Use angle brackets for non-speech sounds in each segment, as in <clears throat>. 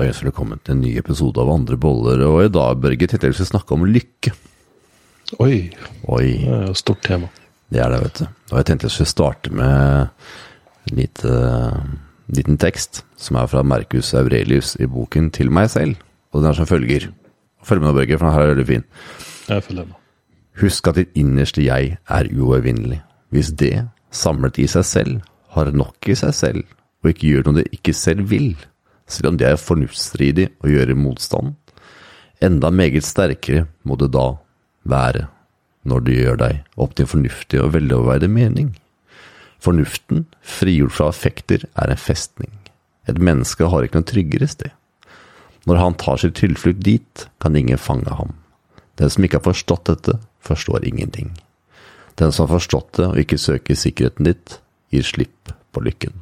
Da ønsker velkommen til en ny episode av Andre boller, og i dag, Børge, tenkte jeg vi skulle snakke om lykke. Oi, Oi, det er jo et stort tema. det er det, vet du. Og jeg tenkte jeg skulle starte med en lite, liten tekst, som er fra Marcus Aurelius i boken Til meg selv. Og den er som følger. Følg med nå, Børge, for den her er veldig fin. Jeg følger med. Husk at ditt innerste jeg er uovervinnelig. Hvis det, samlet i seg selv, har nok i seg selv, og ikke gjør noe det ikke selv vil, selv om det er fornuftsstridig å gjøre motstand, enda meget sterkere må det da være når du gjør deg opp til en fornuftig og veloverveide mening. Fornuften, frigjort fra affekter, er en festning. Et menneske har ikke noe tryggere sted. Når han tar sin tilflukt dit, kan ingen fange ham. Den som ikke har forstått dette, forstår ingenting. Den som har forstått det og ikke søker sikkerheten ditt, gir slipp på lykken.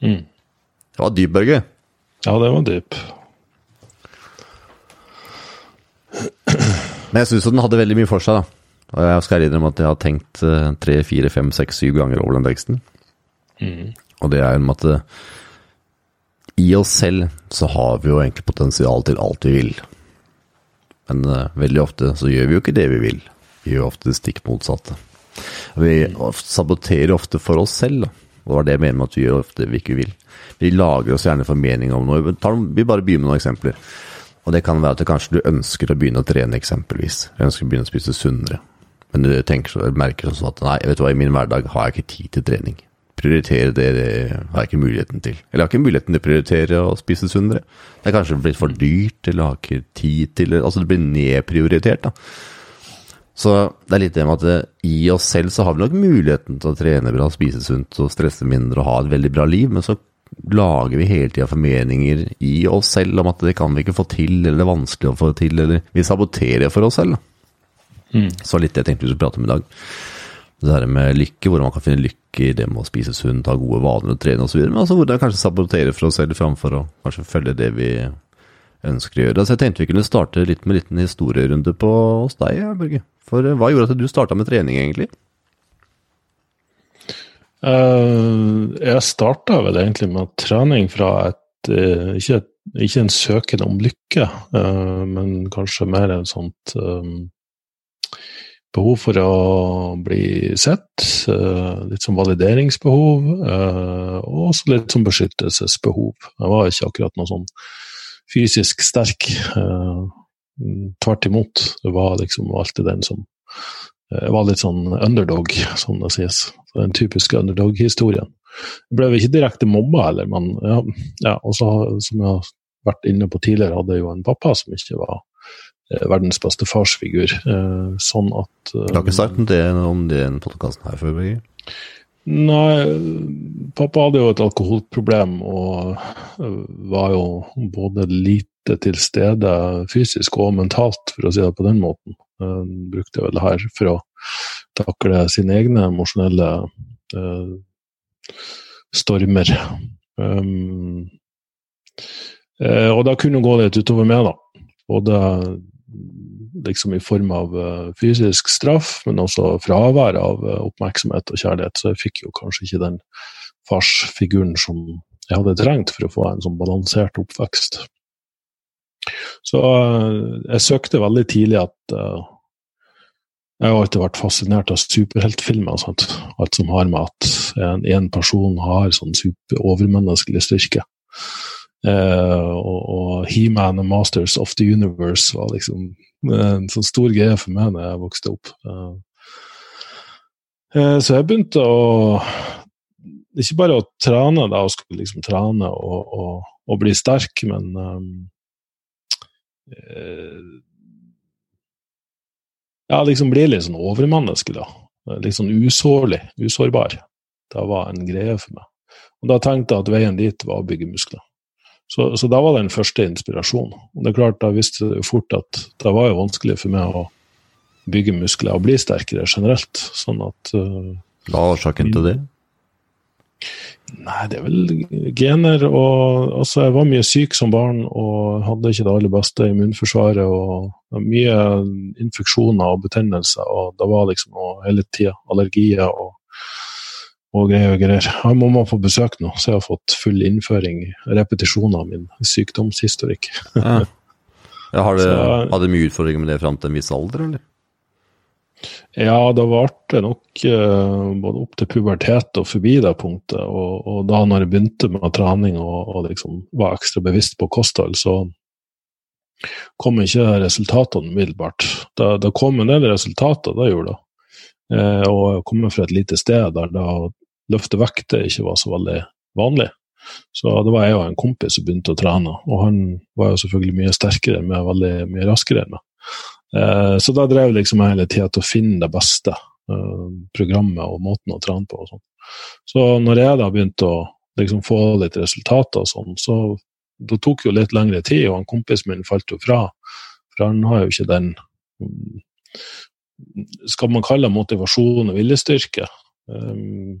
Mm. Det var dyp, Børge. Ja, det var dyp. Men jeg syns den hadde veldig mye for seg, da. Og jeg skal innrømme at jeg har tenkt eh, tre, fire, fem, seks, syv ganger over den teksten. Mm. Og det er jo at eh, i oss selv så har vi jo egentlig potensial til alt vi vil. Men uh, veldig ofte så gjør vi jo ikke det vi vil. Vi gjør ofte det stikk motsatte. Vi saboterer ofte for oss selv, da. Og det var det jeg mener med at vi gjør ofte vi ikke vil. Vi lager oss gjerne formening om noe. Vi bare begynner med noen eksempler. Og det kan være at det kanskje du ønsker å begynne å trene, eksempelvis. Du ønsker å begynne å spise sunnere. Men du tenker merker sånn at nei, vet du hva, i min hverdag har jeg ikke tid til trening. Prioritere det, det har jeg ikke muligheten til. Eller jeg har ikke muligheten til å prioritere å spise sunnere. Det er kanskje blitt for dyrt, eller har ikke tid til. Altså det blir nedprioritert, da. Så det er litt det med at eh, i oss selv så har vi nok muligheten til å trene bra, spise sunt og stresse mindre og ha et veldig bra liv, men så lager vi hele tida formeninger i oss selv om at det kan vi ikke få til, eller det er vanskelig å få til, eller vi saboterer for oss selv. Mm. Så litt det jeg tenkte vi skulle prate om i dag. Det her med lykke, hvordan man kan finne lykke i det med å spise sunt, ha gode vaner og trene osv. Men også hvordan vi kanskje sabotere for oss selv framfor å kanskje følge det vi ønsker å gjøre. Så jeg tenkte vi kunne starte litt med en liten historierunde på hos deg, Børge. For eh, hva gjorde at du starta med trening, egentlig? Uh, jeg starta vel egentlig med trening fra et uh, ikke, ikke en søken om lykke, uh, men kanskje mer en sånt um, behov for å bli sett. litt som valideringsbehov, eh, og også litt som beskyttelsesbehov. Jeg var ikke akkurat noe sånn fysisk sterk. eh, Tvert imot. Det var liksom alltid den som var litt sånn underdog, som det sies. Den typiske underdog-historien. Ble ikke direkte mobba heller, men ja, ja og så, som jeg har vært inne på tidligere, hadde jeg jo en pappa som ikke var eh, verdens beste farsfigur. Eh, sånn at eh, Du har ikke sagt om det om det i denne podkasten her før, Birger? Nei, pappa hadde jo et alkoholproblem og var jo både lite til stede fysisk og mentalt, for å si det på den måten. Han brukte vel det her for å takle sine egne emosjonelle øh, stormer. Um, eh, og da kunne det gå litt utover meg, da. Både liksom i form av uh, fysisk straff, men også fravær av uh, oppmerksomhet og kjærlighet. Så jeg fikk jo kanskje ikke den farsfiguren som jeg hadde trengt for å få en sånn balansert oppvekst. Så eh, jeg søkte veldig tidlig at uh, jeg har alltid vært fascinert av superheltfilmer. Sant? Alt som har med at en, en person har sånn super overmenneskelig styrke. Uh, og, og He-Man og Masters of the Universe var liksom en sånn stor greie for meg da jeg vokste opp. Uh, så jeg begynte å Ikke bare å trene, da, og skulle liksom trene og, og, og bli sterk, men eh, Ja, liksom blir litt sånn overmenneske, da. Litt sånn usårlig, usårbar. Det var en greie for meg. Og da tenkte jeg at veien dit var å bygge muskler. Så, så da var det den første inspirasjonen. Og det er klart, da visste jeg fort at det var jo vanskelig for meg å bygge muskler og bli sterkere generelt. Sånn at uh, Hva var årsaken til det? Nei, det er vel gener og Altså, jeg var mye syk som barn og hadde ikke det aller beste immunforsvaret og mye infeksjoner og betennelser, og det var liksom og hele tida allergier og og greier og greier. Jeg må man få besøk nå, så jeg har fått full innføring, repetisjon av min sykdomshistorikk. Ja. Ja, har, du, <laughs> har mye utfordringer med det fram til en viss alder, eller? Ja, det varte nok eh, både opp til pubertet og forbi det punktet. Og, og da når jeg begynte med trening og, og liksom var ekstra bevisst på kosthold, så kom ikke resultatene umiddelbart. Det, det kom en del resultater, det gjorde det. Eh, og jeg kommer fra et lite sted der det å løfte vekter ikke var så veldig vanlig. Så det var jeg og en kompis som begynte å trene, og han var jo selvfølgelig mye sterkere enn meg, veldig mye raskere enn meg. Eh, så da drev liksom jeg hele tida til å finne det beste eh, programmet og måten å trene på. og sånn. Så når jeg da begynte å liksom få litt resultater og sånn, så det tok jo litt lengre tid, og han kompisen min falt jo fra. For han har jo ikke den mm, Skal man kalle det motivasjon og viljestyrke? Um,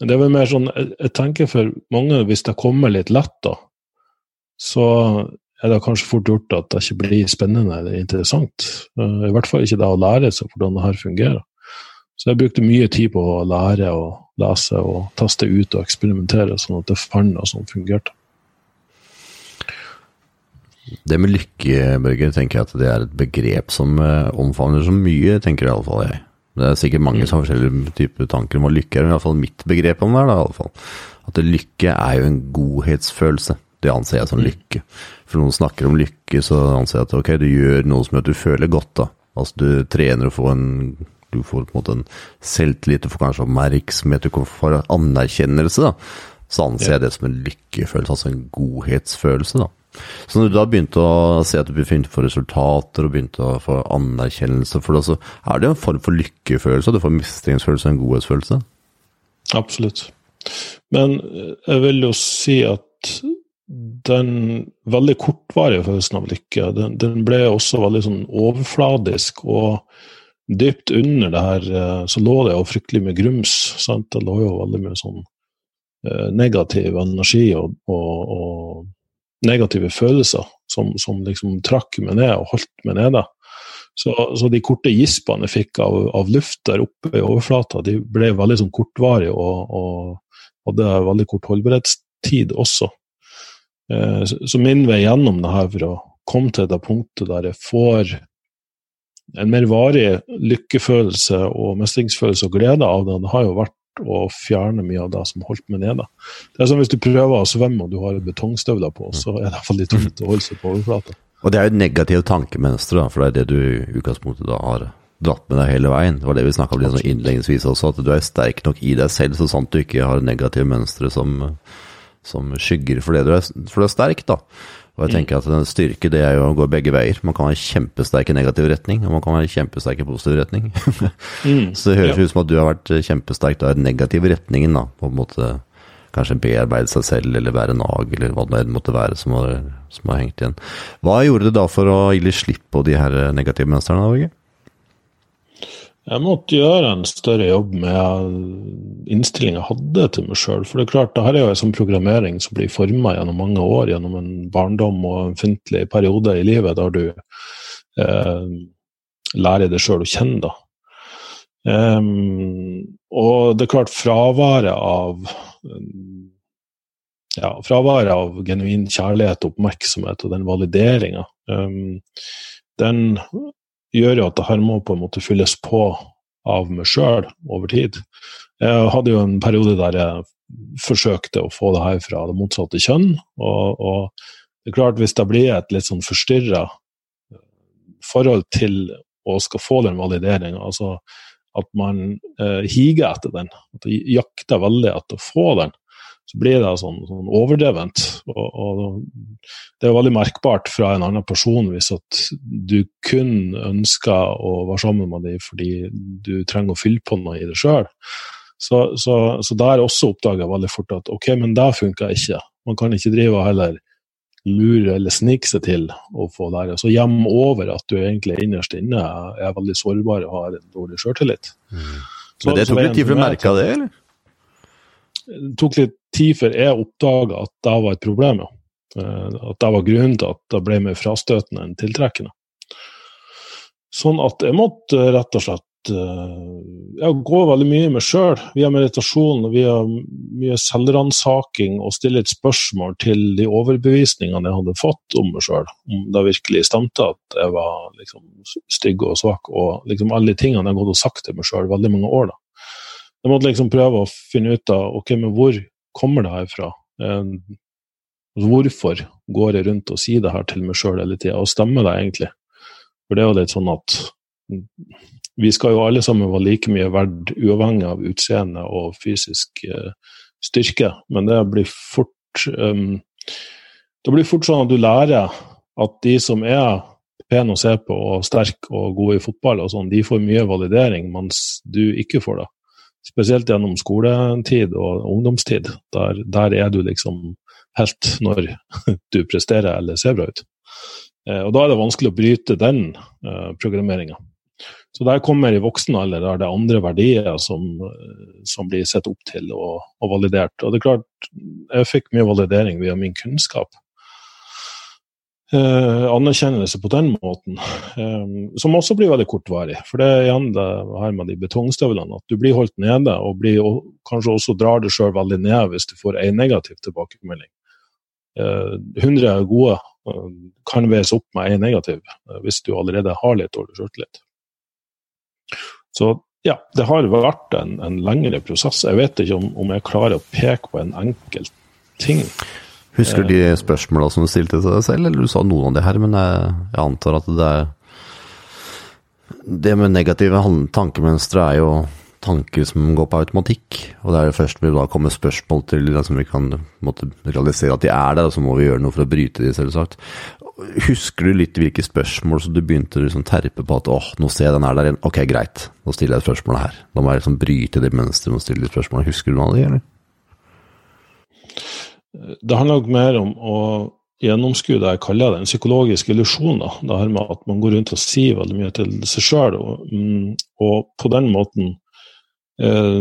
det er vel mer sånn, jeg tenker for mange, hvis det kommer litt lett, da, så er det kanskje fort gjort at det ikke blir spennende eller interessant. Eh, I hvert fall ikke det å lære seg hvordan det her fungerer. Så jeg brukte mye tid på å lære og lese og taste ut og eksperimentere, sånn at det fant noe som fungerte. Det med lykke, Børge, tenker jeg at det er et begrep som eh, omfavner så mye, tenker i alle fall jeg. Det er sikkert mange som har forskjellige typer tanker om hva lykke er, men fall mitt begrep om det er det. i alle fall. At lykke er jo en godhetsfølelse. Det anser jeg som lykke. For noen snakker om lykke, så anser jeg at ok, du gjør noe som gjør at du føler godt, da. Altså du trener og får en du får på en måte en selvtillit, du får kanskje oppmerksomhet, du får anerkjennelse, da. Så anser jeg det som en lykkefølelse, altså en godhetsfølelse, da. Så når du da begynte å se at du begynte å få resultater og begynte å få anerkjennelse for det, så er det en form for lykkefølelse, du får mestringsfølelse og en godhetsfølelse. Absolutt. Men eh, jeg vil jo si at den veldig kortvarige følelsen av lykke, den, den ble også veldig sånn overfladisk. og dypt under det her eh, så lå det jo fryktelig mye grums. Sant? Det lå jo veldig mye sånn eh, negativ energi og, og, og negative følelser som, som, liksom trakk meg ned og holdt meg nede. Så, så de korte gispene jeg fikk av, av luft der oppe i overflata, de ble veldig sånn kortvarige og, og hadde veldig kort holdbarhetstid også. Eh, så, min vei gjennom det her for å komme til det punktet der jeg får en mer varig lykkefølelse og mestringsfølelse og glede av det, det har jo vært å fjerne mye av det som holdt meg nede. Det er som hvis du prøver å svømme og du har betongstøvler på, så er det veldig tungt å holde seg på overflata. Og det er jo et negativt tankemønster, da, for det er det du i utgangspunktet da har dratt med deg hele veien. Det var det vi snakka om litt sånn innledningsvis også, at du er sterk nok i deg selv, så sant du ikke har negative mønstre som, som skygger for det du er, for du er sterk, da. Og jeg tenker at styrke det er jo å gå begge veier. Man kan være kjempesterk i negativ retning, og man kan være kjempesterk i positiv retning. <laughs> så det høres Ja. ut som at du har vært kjempesterk da i den negative retningen, da. På en måte kanskje bearbeide seg selv, eller være nag, eller hva det måtte være som har, som har hengt igjen. Hva gjorde du da for å gi litt slipp på de her negative mønstrene, Norge? Jeg måtte gjøre en større jobb med innstillingen jeg hadde til meg sjøl. For det er klart, det her er jo en sånn programmering som blir forma gjennom mange år, gjennom en barndom og en fintlig periode i livet der du eh, lærer deg sjøl å kjenne. da. Um, og det er klart, fraværet av ja, fraværet av genuin kjærlighet, oppmerksomhet og den valideringa, um, den gjør jo at det her må på en måte fylles på av meg sjøl over tid. Jeg hadde jo en periode der jeg forsøkte å få det her fra det motsatte kjønn. Og, og det er klart, hvis det blir et litt sånn forstyrra forhold til å skal få den valideringa, altså at man eh, higer etter den, at jakter veldig etter å få den, så blir det sånn, sånn overdrevent. Og, og det er veldig merkbart fra en annen person hvis at du kun ønsker å være sammen med dem fordi du trenger å fylle på noe i deg sjøl. Så, så, så der også oppdager jeg veldig fort at ok, men det funker ikke. Man kan ikke drive og heller lure eller snike seg til å få det her. Så gjemme over at du egentlig innerst inne er veldig sårbar og har en dårlig sjøltillit. Mm. Men det tok litt tid for du merke det, eller? det tok litt tid før jeg oppdaga at det var et problem. Ja. Eh, At det var grunnen til at det ble mer frastøtende enn tiltrekkende. Sånn at jeg måtte rett og slett uh, jeg går veldig mye med sjøl, via meditasjon og via mye selvransaking, og stille et spørsmål til de overbevisningene jeg hadde fått om meg sjøl. Om det virkelig stemte at jeg var liksom, stygg og svak, og liksom alle de tingene jeg og sagt til meg sjøl veldig mange år. da. Jeg måtte liksom prøve å finne ut av ok, men hvor kommer det her fra? Eh, hvorfor går jeg rundt og sier det her til meg sjøl hele tida, og stemmer det egentlig? For det er jo litt sånn at vi skal jo alle sammen være like mye verdt, uavhengig av utseende og fysisk uh, styrke, men det blir fort um, Det blir fort sånn at du lærer at de som er pene å se på og sterke og gode i fotball, og sånn, de får mye validering, mens du ikke får det. Spesielt gjennom skoletid og ungdomstid. Der, der er du liksom helt når <laughs> du presterer eller ser bra ut. Eh, og da er det vanskelig å bryte den eh, programmeringa. Så der kommer i voksen alder der det er andre verdier som, eh, som blir sett opp til og, og, validert. Og det er klart, jeg fikk mye validering via min kunnskap. Eh, anerkjennelse på den måten, eh, som også blir veldig kortvarig. For det er igjen det her med de betongstøvlene, at du blir holdt nede, og, blir, og kanskje også drar deg sjøl veldig ned hvis du får en negativ tilbakemelding. Eh, 100 gode eh, kan veies opp med en negativ, eh, hvis du allerede har litt dårlig sjøltillit. Så ja, det har vært en, en, lengre prosess. Jeg vet ikke om, om jeg klarer å peke på en enkelt ting. Husker du de spørsmåla som du stilte til deg selv, eller du sa noen av det her, men jeg, jeg antar at det er Det med negative tankemønstre er jo tanker som går på automatikk, og det er det først vil da komme spørsmål til som liksom vi kan måtte, realisere at de er der, og så må vi gjøre noe for å bryte de, selvsagt. Husker du litt hvilke spørsmål som du begynte å liksom terpe på at åh, nå ser jeg den er der igjen, ok, greit, nå stiller jeg et spørsmål her. Da må jeg liksom bryte det mønsteret med å stille de spørsmålene. Husker du noe av det, eller? Det handler nok mer om å gjennomskue det jeg kaller det en psykologisk illusjon. Det her med at man går rundt og sier veldig mye til seg sjøl, og, mm, og, på den måten eh,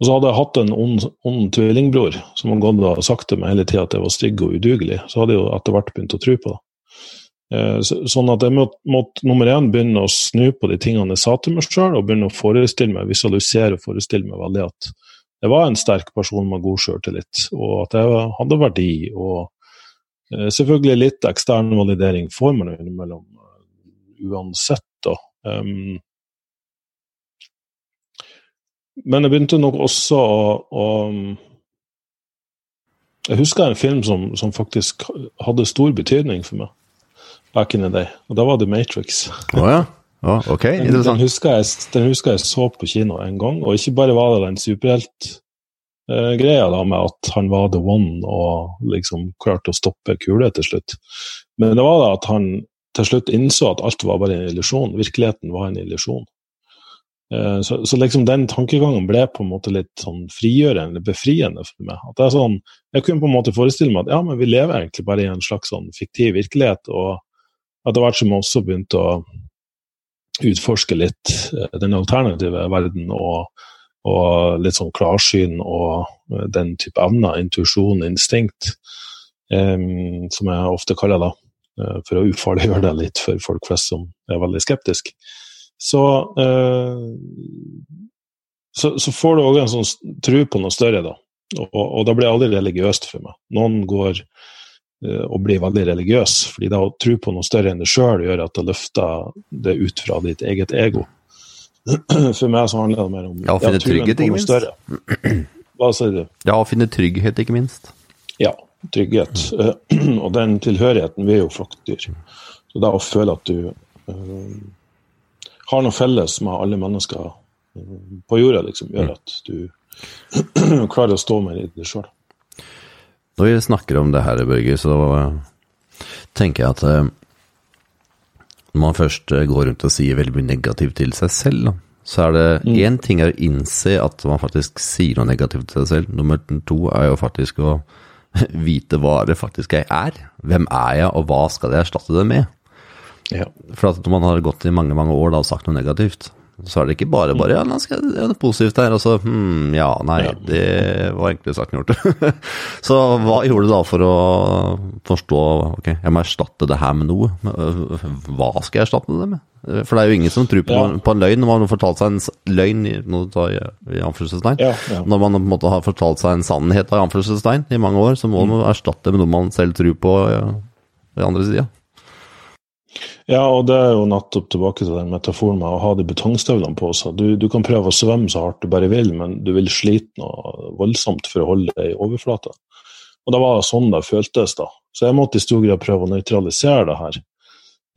Og så hadde jeg hatt en ond, ond tvillingbror som han og sagt til meg hele tida at jeg var stygg og udugelig. Så hadde jeg jo etter hvert begynt å tro på det. Eh, sånn at jeg måtte, måtte nummer én begynne å snu på de tingene jeg sa til meg sjøl, og begynne å forestille meg, visualisere og forestille meg veldig at jeg var en sterk person med god sjøltillit, og at jeg hadde verdi. Og eh, selvfølgelig litt ekstern validering får man innimellom uh, uansett, da. Um, men jeg begynte nok også å, å Jeg husker en film som, som, faktisk hadde stor betydning for meg back in the day, og da var det Matrix. Oh, ja. Ja, ok, interessant. Den, husker jeg, den, husker jeg, så på kino en gang, og ikke bare var det den superheltgreia uh, med at han var the one og liksom klarte å stoppe kule til slutt, men det var da at han til slutt innså at alt var bare en illusjon. Virkeligheten var en illusjon. Uh, så, så, liksom den tankegangen ble på en måte litt sånn frigjørende, befriende for meg. At det er sånn, Jeg kunne på en måte forestille meg at ja, men vi lever egentlig bare i en slags sånn fiktiv virkelighet, og etter hvert som jeg også begynte å utforske litt eh, den alternative verden og, og litt sånn klarsyn og eh, den type evner, intuisjon, instinkt, um, som jeg ofte kaller det, for å ufarliggjøre det litt for folk flest som er veldig skeptiske. Så, uh, så, så, får du òg en sånn tro på noe større, da. Og, og da blir aldri religiøst for meg. Noen går å bli veldig religiøs. fordi det å tro på noe større enn deg sjøl gjør at det løfter det ut fra ditt eget ego. <clears throat> For meg så handler det mer om ja, å finne trygghet, ikke minst. Større. Hva sier du? Ja, å finne trygghet, ikke minst. Ja, trygghet. <clears throat> Og den tilhørigheten vi er jo flokkdyr. Så det å føle at du uh, har noe felles med alle mennesker på jorda, liksom, gjør mm. at du <clears throat> klarer å stå mer i det sjøl. Når vi snakker om det her, Børge, så tenker jeg at eh, når man først eh, går rundt og sier veldig mye negativt til seg selv, så er det én mm. ting er å innse at man faktisk sier noe negativt til seg selv. Nummer to er jo faktisk å <laughs> vite hva det faktisk jeg er. Hvem er jeg, og hva skal jeg erstatte det med? Ja. For at når man har gått i mange mange år da, og sagt noe negativt, så er det ikke bare bare ja, nå skal jeg gjøre noe positivt her, og så hm, ja, nei, det var egentlig sagt enn gjort. <laughs> så hva gjorde du da for å forstå ok, jeg må erstatte det her med noe? Øh, Hva skal jeg erstatte det med? For det er jo ingen som tror på, Ja. på en løgn når man har fortalt seg en løgn i, i anførselstegn. Ja, ja. Når man på en måte har fortalt seg en sannhet av anførselstegn i mange år, så må man erstatte med noe man selv tror på i andre sida. Ja, og det er jo nettopp tilbake til den metaforen med å ha de betongstøvlene på seg. Du, du kan prøve å svømme så hardt du bare vil, men du vil slite noe voldsomt for å holde deg i overflata. Og det var sånn det føltes, da. Så jeg måtte i stor grad prøve å nøytralisere det her.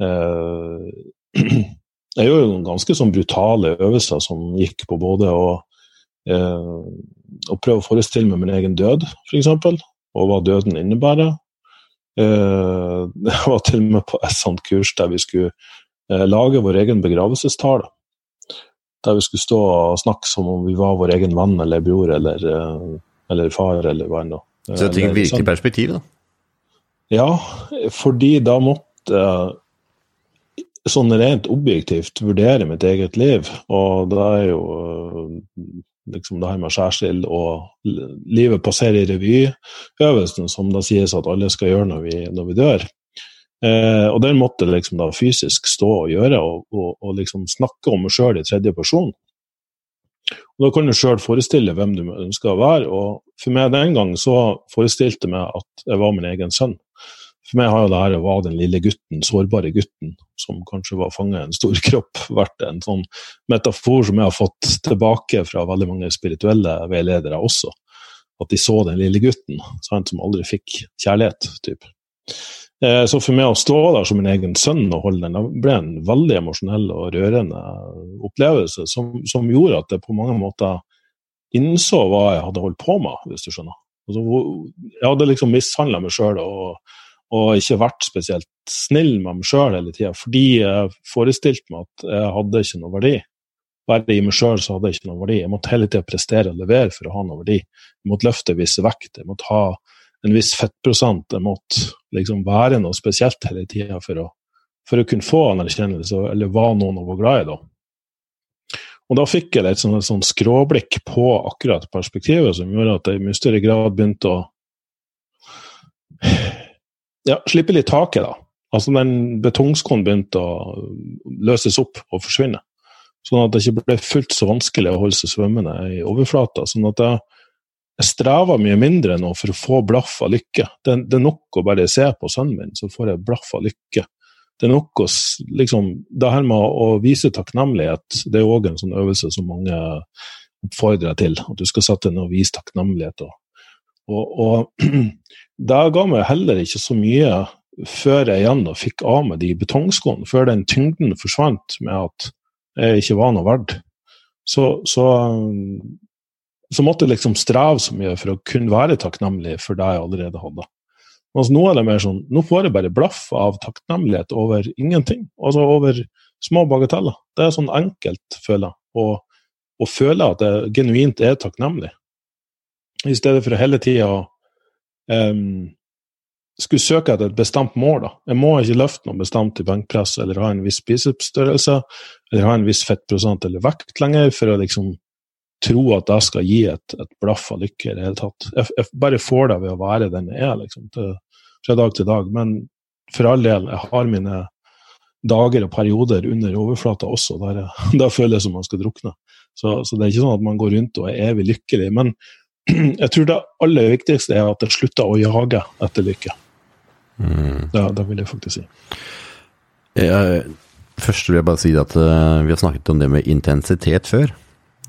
Eh, <clears throat> jeg gjorde jo noen ganske sånn brutale øvelser som gikk på både å, eh, å prøve å forestille meg min egen død, f.eks., og hva døden innebærer. Eh, <laughs> jeg var til og med på et sånt kurs der vi skulle eh, lage vår egen begravelsestale. Der vi skulle stå og snakke som om vi var vår egen venn eller bror eller, eh, eller far eller hva enn. da. Så ting virker sånn. i perspektiv, da. Ja, fordi da måtte sånn rent objektivt vurdere mitt eget liv, og det er jo liksom det her med skjærsild og livet passerer revyøvelsen, som da sies at alle skal gjøre når vi, når vi dør. Eh, og den måtte liksom da fysisk stå og gjøre, og, og, og liksom snakke om meg sjøl i tredje person. Og Da kan du sjøl forestille hvem du ønsker å være. og For meg den gang så forestilte jeg meg at jeg var min egen sønn. For meg har jo det her å være den lille gutten, sårbare gutten, som kanskje var fanget i en stor <laughs> kropp, vært en sånn metafor som jeg har fått tilbake fra veldig mange spirituelle veiledere også. At de så den lille gutten, sant, som aldri fikk kjærlighet. Typ. Eh, Så for meg å stå der som min egen sønn og holde den, det ble en veldig emosjonell og rørende opplevelse, som, som gjorde at jeg på mange måter innså hva jeg hadde holdt på med, hvis du skjønner. Altså, jeg hadde liksom mishandla meg sjøl og, og ikke vært spesielt snill med meg sjøl hele tida, fordi jeg forestilte meg at jeg hadde ikke noe verdi. Bare i meg sjøl så hadde jeg ikke noe verdi. Jeg måtte hele tida prestere og levere for å ha noe verdi. Jeg måtte løfte en viss vekt, jeg måtte ha en viss fettprosent, jeg måtte liksom være noe spesielt hele tida for, for å kunne få anerkjennelse, eller var noen å være glad i, da. Og da fikk jeg sånn, et sånn skråblikk på akkurat perspektivet, som gjorde at jeg i mye større grad begynte å ja, slippe litt taket, da. Altså den betongskoen begynte å løses opp og forsvinne. Sånn at det ikke ble fullt så vanskelig å holde seg svømmende i overflata. Sånn at jeg, jeg strever mye mindre nå for å få blaff av lykke. Det, det er nok å bare se på sønnen min, så får jeg blaff av lykke. Det er nok å liksom Det her med å vise takknemlighet, det er òg en sånn øvelse som mange oppfordrer til. At du skal sette deg ned og vise takknemlighet. Og, og, og <clears throat> det ga meg heller ikke så mye før jeg igjen da fikk av meg de betongskoene, før den tyngden forsvant med at jeg ikke var noe verdt. Så, så, så måtte jeg liksom streve så mye for å kunne være takknemlig for det jeg allerede hadde. Mens nå er det mer sånn, nå får jeg bare blaff av takknemlighet over ingenting. Altså over små bagateller. Det er sånn enkelt, føler jeg. Og føle at jeg genuint er takknemlig. I stedet for å hele tida um, skulle søke etter et bestemt mål. da. Jeg må ikke løfte noe bestemt i benkpress eller ha en viss bicepsstørrelse eller ha en viss fettprosent eller vekt lenger for å liksom tro at jeg skal gi et, et blaff av lykke i det hele tatt. Jeg, jeg bare får det ved å være den jeg er, liksom, til, fra dag til dag. Men for all del, jeg har mine dager og perioder under overflata også, der, jeg, <laughs> der føler jeg som man skal drukne. Så, så det er ikke sånn at man går rundt og er evig lykkelig. Men <clears throat> jeg tror det aller viktigste er at jeg slutter å jage etter lykke. Mm. Det, det vil jeg faktisk si. Jeg, først vil jeg bare si at uh, vi har snakket om det med intensitet før.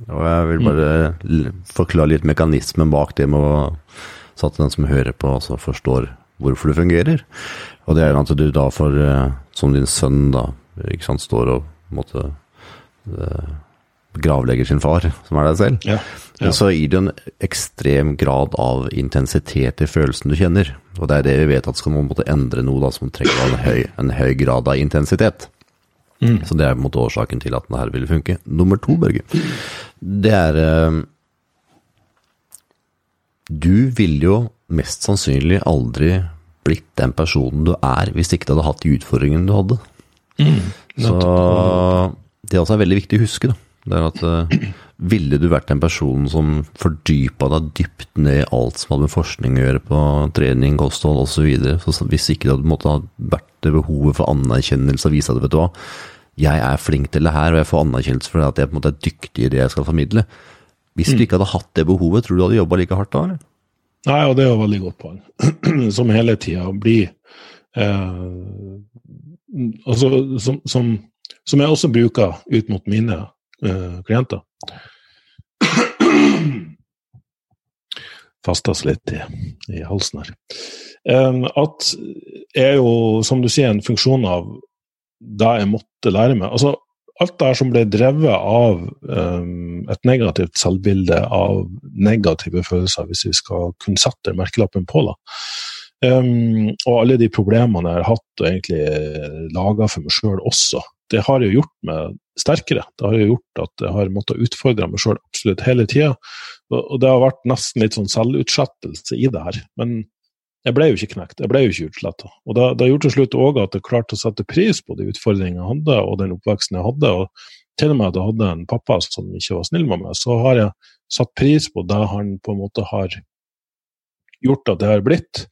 Og jeg vil bare l- forklare litt mekanismen bak det med å Så at den som hører på, også forstår hvorfor det fungerer. Og det er jo at du da får, uh, som din sønn, da, ikke sant, står og måtte måte eh, gravlegger sin far, som er deg selv. Ja. Ja. Så gir det en ekstrem grad av intensitet i følelsen du kjenner. Og det er det vi vet at skal man måtte endre noe da, som trenger en høy, en høy grad av intensitet. Mm. Så det er på en måte årsaken til at det her ville funke. Nummer to, Børge, det er eh, Du ville jo mest sannsynlig aldri blitt den personen du er, hvis ikke du hadde hatt de utfordringene du hadde. Så det også er veldig viktig å huske, da. Det er at uh, ville du vært en person som fordypa deg dypt ned i alt som hadde med forskning å gjøre på trening, kosthold osv., så videre, så hvis ikke det hadde måtte ha vært det behovet for anerkjennelse og vise at vet du hva, jeg er flink til det her, og jeg får anerkjennelse for at jeg på en måte er dyktig i det jeg skal formidle. Hvis du ikke hadde hatt det behovet, tror du du hadde jobba like hardt da, eller? Nei, og det er jo veldig godt poeng. <clears throat> som hele tida blir eh, altså, som, som, som, jeg også bruker ut mot mine eh, klienter. Fastes litt i, i, halsen her. Um, at er jo, som du sier, en funksjon av det jeg måtte lære meg. Altså, alt det her som ble drevet av um, et negativt selvbilde, av negative følelser, hvis vi skal kunne sette merkelappen på det. Um, og alle de problemene jeg har hatt og egentlig laga for meg sjøl også, det har jo gjort meg sterkere. Det har jo gjort at jeg har måttet utfordre meg sjøl absolutt hele tida. Og det har vært nesten litt sånn selvutsettelse i det her. Men jeg ble jo ikke knekt, jeg ble jo ikke utsletta. Og det, det gjorde til slutt òg at jeg klarte å sette pris på de utfordringene jeg hadde, og den oppveksten jeg hadde. og til og med at jeg hadde en pappa som ikke var snill med meg, så har jeg satt pris på det han på en måte har gjort at det har blitt.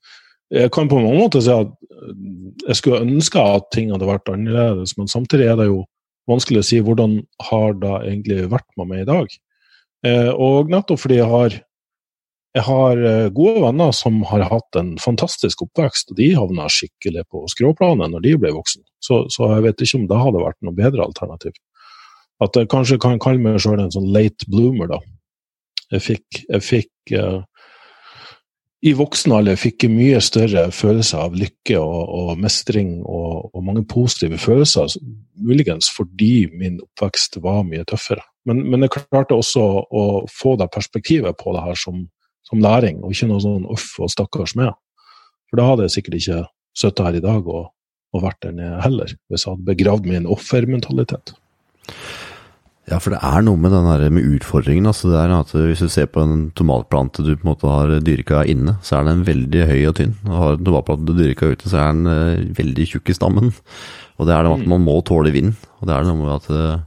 Jeg kan på mange måter si at jeg skulle ønske at ting hadde vært annerledes, men samtidig er det jo vanskelig å si hvordan har det egentlig vært med meg i dag. Eh, og nettopp fordi jeg har jeg har eh, gode venner som har hatt en fantastisk oppvekst, og de havna skikkelig på skråplanet når de ble voksne. Så, så, jeg vet ikke om det hadde vært noe bedre alternativ. At jeg kanskje kan kalle meg sjøl en sånn late bloomer, da. Jeg fikk, jeg fikk uh, I voksen alder fikk jeg mye større følelse av lykke og, og mestring og, og, mange positive følelser, muligens fordi min oppvekst var mye tøffere. Men, men jeg klarte også å få det perspektivet på det her som som læring, og ikke noe sånn uff og stakkars med. For da hadde jeg sikkert ikke sittet her i dag og, og vært der nede heller, hvis jeg hadde begravd min offermentalitet. Ja, for det er noe med den der med utfordringen. altså det er at Hvis du ser på en tomatplante du på en måte har dyrka inne, så er den veldig høy og tynn. Og har en tomatplante du dyrka ute, så er den uh, veldig tjukk i stammen. Og det er det at mm. man må tåle vind. Og det er noe med at uh,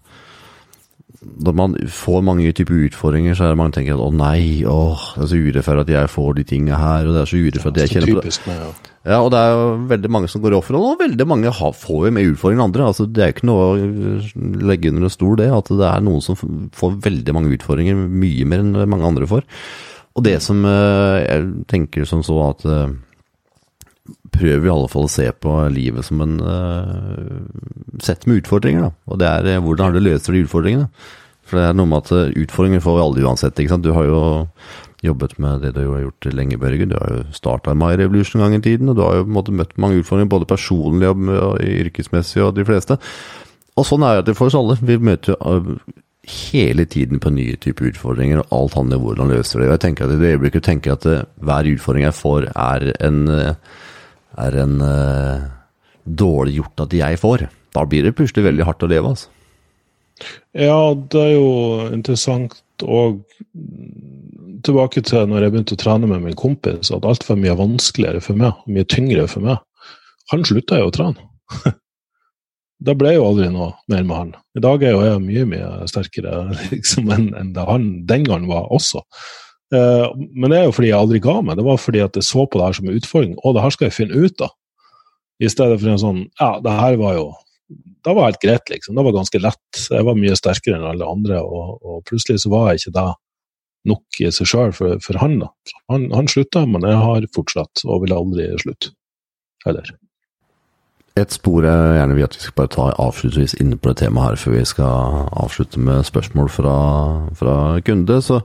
når man får mange typer utfordringer, så er det mange tenker at å nei, åh, det er så urettferdig at jeg får de tingene her, og det er så urettferdig at jeg kjenner på det. Ja. og det er jo veldig mange som går i offer, og veldig mange har, får jo mer utfordringer enn andre. altså Det er jo ikke noe å legge under en stol, det, at det er noen som får veldig mange utfordringer, mye mer enn mange andre får. Og det som eh, jeg tenker som så at eh, prøver i alle fall å se på livet som en sett med utfordringer. da, Og det er hvordan har du løst de utfordringene. For det er noe med at utfordringer får vi alle uansett. ikke sant? Du har jo jobbet med det du har gjort lenge, Børge. Du har jo starta My Revolution en gang i tiden, og du har jo på en måte møtt mange utfordringer, både personlig og, og yrkesmessig og de fleste. Og sånn er det for oss alle. Vi møter jo hele tiden på nye typer utfordringer, og alt handler om hvordan løser det. Og jeg tenker at I det øyeblikket tenker at hver utfordring jeg får, er en er en uh, dårlig gjort at jeg får. Da blir det plutselig veldig hardt å leve, altså. Ja, det er jo interessant og tilbake til når jeg begynte å trene med min kompis, at alt var mye vanskeligere for meg, og mye tyngre for meg. Han slutta jo å trene. <laughs> da ble jo aldri noe mer med han. I dag er jo jeg mye mye sterkere <laughs> liksom, enn, en det han den gang var også. Eh, men det er jo fordi jeg aldri ga meg. Det var fordi at jeg så på det her som en utfordring. Å, det her skal jeg finne ut av. I stedet for en sånn Ja, det her var jo Det var helt greit, liksom. Det var ganske lett. Jeg var mye sterkere enn alle andre, og, og plutselig så var jeg ikke det nok i seg sjøl for, for, han. da. Han, han slutta, men jeg har fortsatt, og vil aldri slutte heller. Et spor jeg gjerne vil at vi skal bare ta avslutningsvis inne på det temaet her, før vi skal avslutte med spørsmål fra, fra kunde. så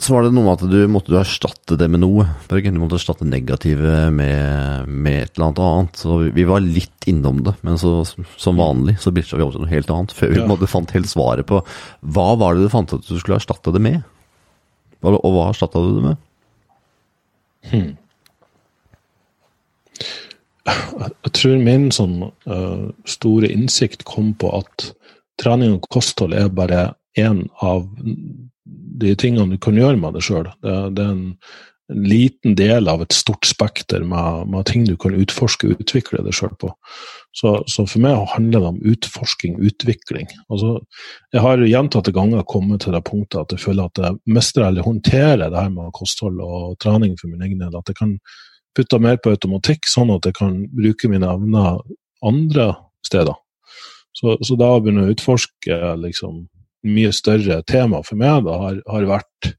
så var det noe med at du måtte du erstatte det med noe. Børgen. Du måtte erstatte negative med, med, et eller annet annet. Så vi var litt innom det, men så, som vanlig så bitcha vi over til noe helt annet. Før vi ja. fant helt svaret på hva var det du fant ut at du skulle erstatte det med? Og hva erstatta du det med? Hmm. Jeg tror min sånn uh, store innsikt kom på at trening og kosthold er bare én av de tingene du kan gjøre med det sjøl. Det, det, er en, en liten del av et stort spekter med, med ting du kan utforske og utvikle deg sjøl på. Så, så, for meg handler det om utforsking, utvikling. Altså, jeg har gjentatte ganger kommet til det punktet at jeg føler at jeg mestrer eller håndterer det her med kosthold og trening for min egen del. At jeg kan putte mer på automatikk, sånn at jeg kan bruke mine evner andre steder. Så, så da å begynne å utforske liksom, mye større tema for meg da, har, har vært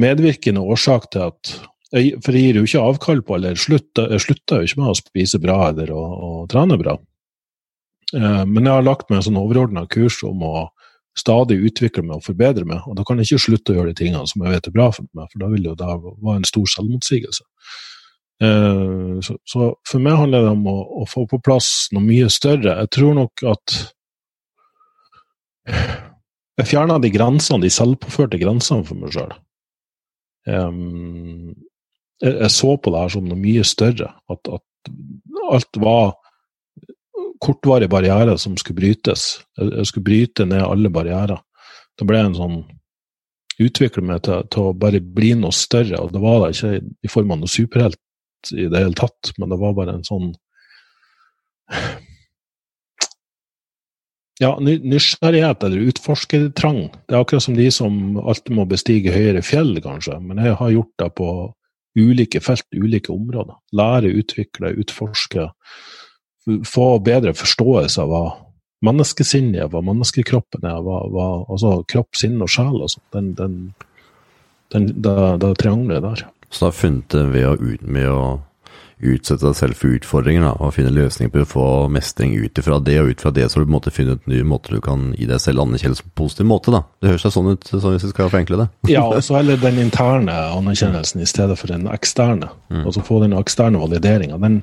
medvirkende årsak til at jeg, For jeg gir jo ikke avkall på, eller slutter, jeg slutter jo ikke med å spise bra eller å, å trene bra. Eh, men jeg har lagt meg en sånn overordna kurs om å stadig utvikle meg og forbedre meg, og da kan jeg ikke slutte å gjøre de tingene som jeg vet er bra for meg, for da vil jo det være en stor selvmotsigelse. Eh, så, så, for meg handler det om å, å, få på plass noe mye større. Jeg tror nok at jeg fjerna de grensene, de selvpåførte grensene for meg sjøl. Um, jeg, jeg, så på det her som noe mye større. At, at alt var kortvarige barrierer som skulle brytes. Jeg, jeg, skulle bryte ned alle barrierer. Det ble en sånn Utvikle meg til, til, å bare bli noe større, og det var da ikke i form av noe superhelt i det hele tatt, men det var bare en sånn ja, nysgjerrighet eller utforskertrang. Det er akkurat som de som alltid må bestige høyere fjell, kanskje. Men jeg har gjort det på ulike felt, ulike områder. Lære, utvikle, utforske. Få bedre forståelse av hva menneskesinnet er, hva menneskekroppen er. Hva, hva, altså kropp, sinn og sjel. Altså. Den, den, den, det, det triangelet der. Så har funnet det ved å, med å utsette deg selv for utfordringer da, og finne løsninger på å få mestring ut ifra det, og ut fra det så du måtte finne ut nye måter du kan gi deg selv anerkjennelse på en positiv måte. da. Det høres sånn ut sånn hvis vi skal forenkle det. <laughs> ja, og så heller den <laughs> interne anerkjennelsen i stedet for den eksterne. Mm. så få den eksterne valideringa. Den,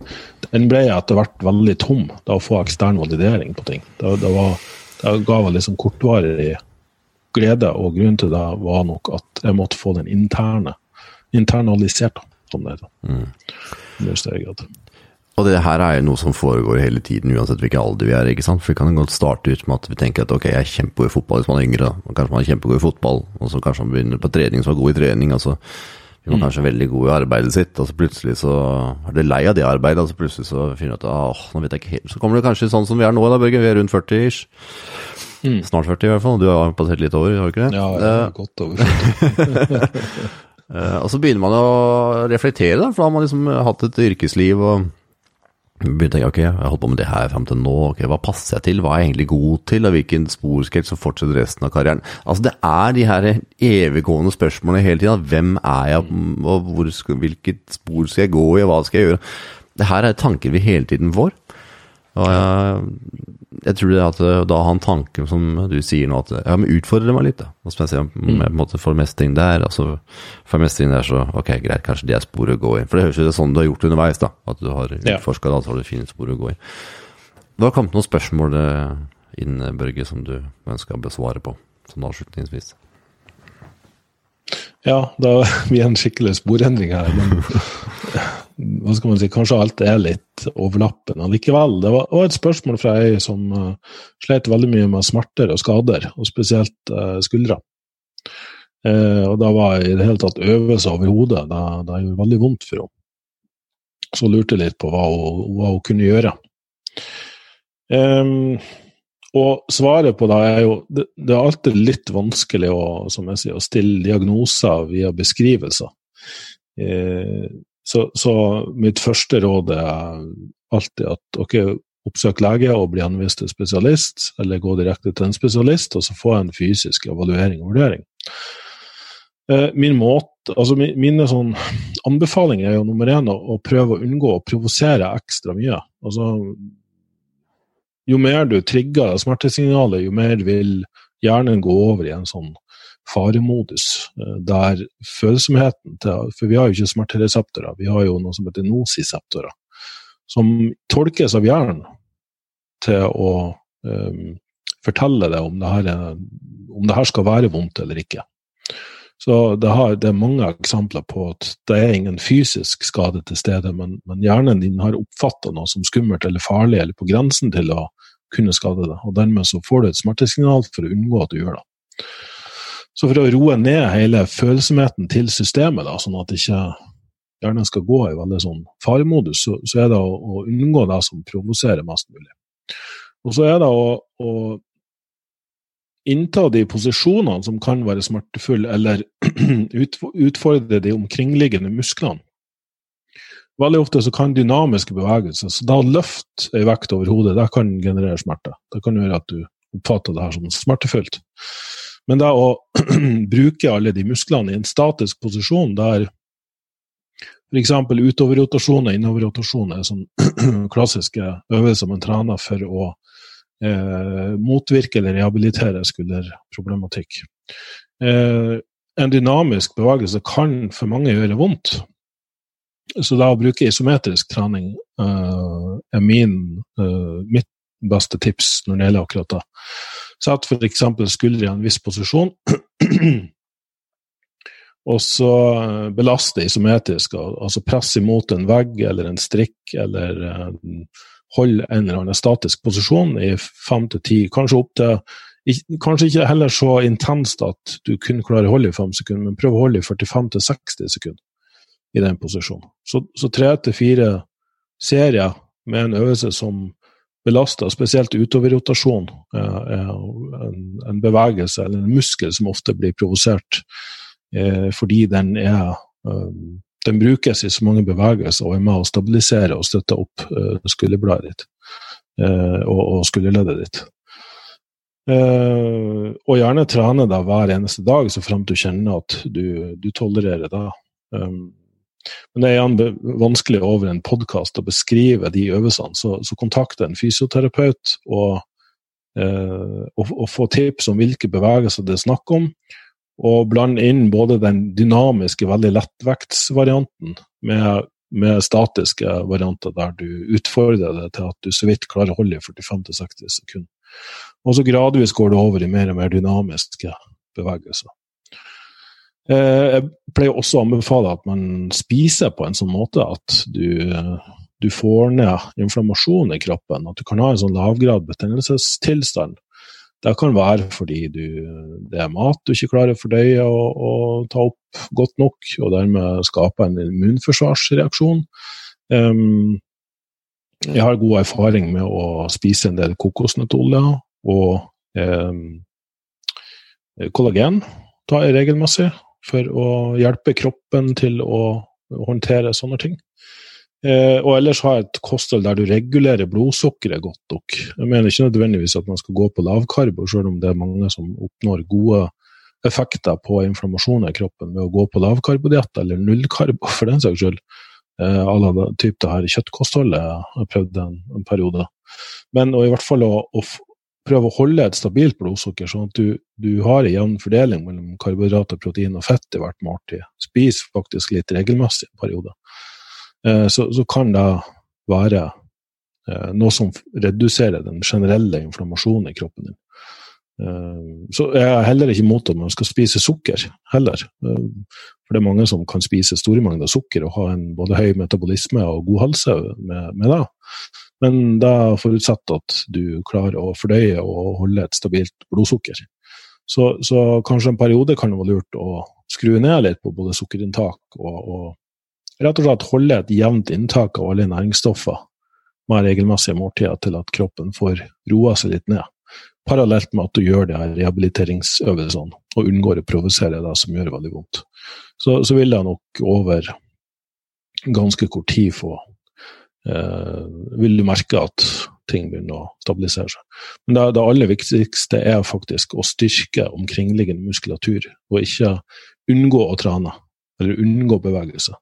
den, ble etter hvert veldig tom, da å få ekstern validering på ting. Det, det, var, det ga vel liksom kortvarig glede, og grunnen til det var nok at jeg måtte få den interne, internalisert, som det heter. Mm. Og det her er jo noe som foregår hele tiden, uansett hvilken alder vi er. ikke sant? For vi kan godt starte ut med at vi tenker at ok, jeg er kjempegod i fotball hvis man er yngre. Og kanskje man er kjempegod i fotball, og så kanskje man begynner på trening som er god i trening. altså vi var mm. kanskje veldig god i arbeidet sitt, og så plutselig så er det lei av det arbeidet. og så plutselig så finner du at åh, nå vet jeg ikke helt. Så kommer det kanskje sånn som vi er nå, da, Børge. Vi er rundt 40 ish. Mm. Snart 40 i hvert fall. Du har passert litt over, har du ikke det? Ja, jeg har gått over 40. <laughs> Uh, og så begynner man å reflektere, da, for da har man liksom hatt et yrkesliv og begynner å tenke ok, jeg har holdt på med det her fram til nå, ok, hva passer jeg til, hva er jeg egentlig god til, og hvilken spor skal jeg fortsette resten av karrieren? Altså Det er de her eviggående spørsmålene hele tida. Hvem er jeg, og hvor hvilket spor skal jeg gå i, og hva skal jeg gjøre? Det her er tanker vi hele tiden får. Og jeg, jeg tror det at eh, da har han tanken som du sier nå, at ja, men utfordre meg litt, da. Og så jeg se om jeg på en måte får mestring der, altså får mestring der, så ok, greit, kanskje det er sporet å gå i. For det høres jo sånn du har gjort underveis, da. At du har utforska det, så har du funnet spor å gå i. Det har kommet noen spørsmål eh, inn, Børge, som du ønsker å besvare på, sånn avslutningsvis. Ja, da <laughs> blir det en skikkelig sporendring her. Men <laughs> hva skal man si, kanskje alt er litt overlappende likevel. Det var, et spørsmål fra ei som uh, slet veldig mye med smerter og skader, og spesielt uh, skuldre. Uh, og da var i det hele tatt øvelse over hodet. Det, det gjorde veldig vondt for henne. Så lurte jeg litt på hva hun, hva hun kunne gjøre. Um, og svaret på det er jo det, det, er alltid litt vanskelig å, sier, å stille diagnoser via beskrivelser. Eh, så, så, mitt første råd er alltid at ok, oppsøk lege og bli henvist til spesialist, eller gå direkte til en spesialist, og så få en fysisk evaluering og vurdering. Eh, min måte, altså Mine sånn anbefalinger er jo nummer én å, prøve å unngå å provosere ekstra mye. Altså, jo mer du trigger smertesignalet, jo mer vil hjernen gå over i en sånn faremodus, eh, der følsomheten til For vi har jo ikke smertereseptorer, vi har jo noe som heter nosiseptorer, som tolkes av hjernen til å um, fortelle deg om det, her er, om det her skal være vondt eller ikke. Så det, har, det, er mange eksempler på at det er ingen fysisk skade til stede, men, men hjernen din har oppfatta noe som skummelt eller farlig, eller på grensen til å kunne skade deg. Og dermed så får du et smertesignal for å unngå at du gjør det. Så for å roe ned hele følsomheten til systemet, da, sånn at ikke hjernen skal gå i veldig sånn faremodus, så, så er det å, å, unngå det som provoserer mest mulig. Og så er det å, å innta de posisjonene som kan være smertefulle, eller <clears throat> utfordre de omkringliggende musklene. Veldig ofte så kan dynamiske bevegelser, så da løft ei vekt over hodet, det kan generere smerte. Det kan gjøre at du oppfatter det her som smertefullt. Men det å <clears throat> bruke alle de musklene i en statisk posisjon, der f.eks. utoverrotasjon og innoverrotasjon er sånn <clears throat> klassiske øvelser man trener for å eh, motvirke eller rehabilitere skulderproblematikk. Eh, en dynamisk bevegelse kan for mange gjøre vondt. Så da å bruke isometrisk trening eh, er min, uh, mitt beste tips når det gjelder akkurat det. Sett f.eks. skuldre i en viss posisjon, <clears throat> og så belaste isometrisk, altså presse imot en vegg eller en strikk, eller uh, holde en eller annen statisk posisjon i fem til ti, kanskje opp til Kanskje ikke heller så intenst at du kun klarer å holde i fem sekunder, men prøv å holde i 45 til 60 sekunder i den posisjonen. Så tre til fire serier med en øvelse som belaster, spesielt utoverrotasjon, er en, en bevegelse eller en muskel som ofte blir provosert eh, fordi den er den brukes i så mange bevegelser og er med å stabilisere og støtte opp skulderbladet ditt og, skulderleddet ditt. Og gjerne trene deg hver eneste dag, så frem til du kjenner at du, du tolererer det. Men det er igjen vanskelig over en podkast å beskrive de øvelsene, så, så kontakt en fysioterapeut og, eh, og, og, få tips om hvilke bevegelser det er snakk om. Og blande inn både den dynamiske, veldig lettvektsvarianten med, med statiske varianter der du utfordrer det til at du så vidt klarer å holde i 45-60 sekunder. Og så gradvis går det over i mer og mer dynamiske bevegelser. Eh, jeg pleier også å anbefale at man spiser på en sånn måte at du, du får ned inflammasjon i kroppen. At du kan ha en sånn lavgrad betennelsestilstand. Det kan være fordi du, det er mat du ikke klarer å fordøye og, ta opp godt nok, og dermed skape en immunforsvarsreaksjon. Um, jeg har god erfaring med å spise en del kokosnøttolje og um, kollagen tar jeg regelmessig for å hjelpe kroppen til å håndtere sånne ting. Eh, og ellers ha et kosthold der du regulerer blodsukkeret godt nok. Jeg mener ikke nødvendigvis at man skal gå på lavkarbo, selv om det er mange som oppnår gode effekter på inflammasjon i kroppen ved å gå på lavkarbodiett eller nullkarbo, for den saks skyld. Eh, alle la typ det her kjøttkostholdet jeg prøvd en, en periode. Men i hvert fall å, å, prøve å holde et stabilt blodsukker, sånn at du, du har en jevn fordeling mellom karbohydrater, protein og fett i hvert måltid. Spis faktisk litt regelmessig en periode. Eh, så, så, kan det være eh, noe som reduserer den generelle inflammasjonen i kroppen din. Eh, så jeg er heller ikke imot at man skal spise sukker, heller. Eh, for det er mange som kan spise store mengder sukker og ha en både høy metabolisme og god helse med, med det. Men det forutsatt at du klarer å fordøye og holde et stabilt blodsukker. Så, så kanskje en periode kan det være lurt å skru ned litt på både sukkerinntak og, og rett og slett holde et jevnt inntak av alle næringsstoffer med regelmessige måltider til at kroppen får roa seg litt ned. Parallelt med at du gjør de her rehabiliteringsøvelsene og unngår å provosere det som gjør veldig vondt. Så, så vil jeg nok over ganske kort tid få vil du merke at ting begynner å stabilisere seg. Men det, det, aller viktigste er faktisk å styrke omkringliggende muskulatur, og ikke unngå å trene, eller unngå bevegelse.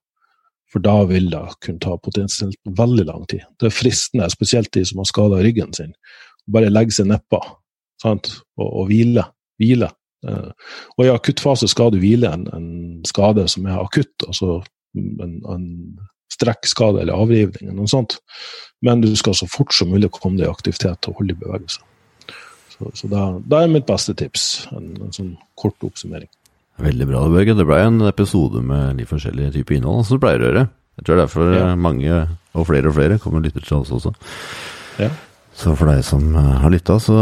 For da vil det kunne ta potensielt veldig lang tid. Det er fristende, spesielt de som har skada ryggen sin, å bare legge seg nedpå og, og hvile. hvile. Eh, og i akuttfase skal du hvile en, en skade som er akutt, altså en, en strekkskade eller avrivning, eller noe sånt. Men du skal så fort som mulig komme deg i aktivitet og holde i bevegelse. Så, så da, da, er mitt beste tips en, en, sånn kort oppsummering. Veldig bra, Børge. Det ble en episode med litt forskjellige typer innhold, som du pleier å gjøre. Jeg tror derfor ja. mange, og flere og flere, kommer og lytter til oss også. Ja. Så for deg som har lytta, så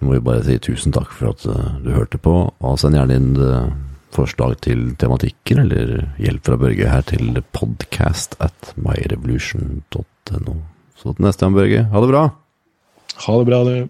må vi bare si tusen takk for at eh, du hørte på, og send gjerne inn eh, forslag til tematikker eller hjelp fra Børge her til podcast at myrevolution.no. Så til neste gang, Børge. Ha det bra! Ha det bra, du.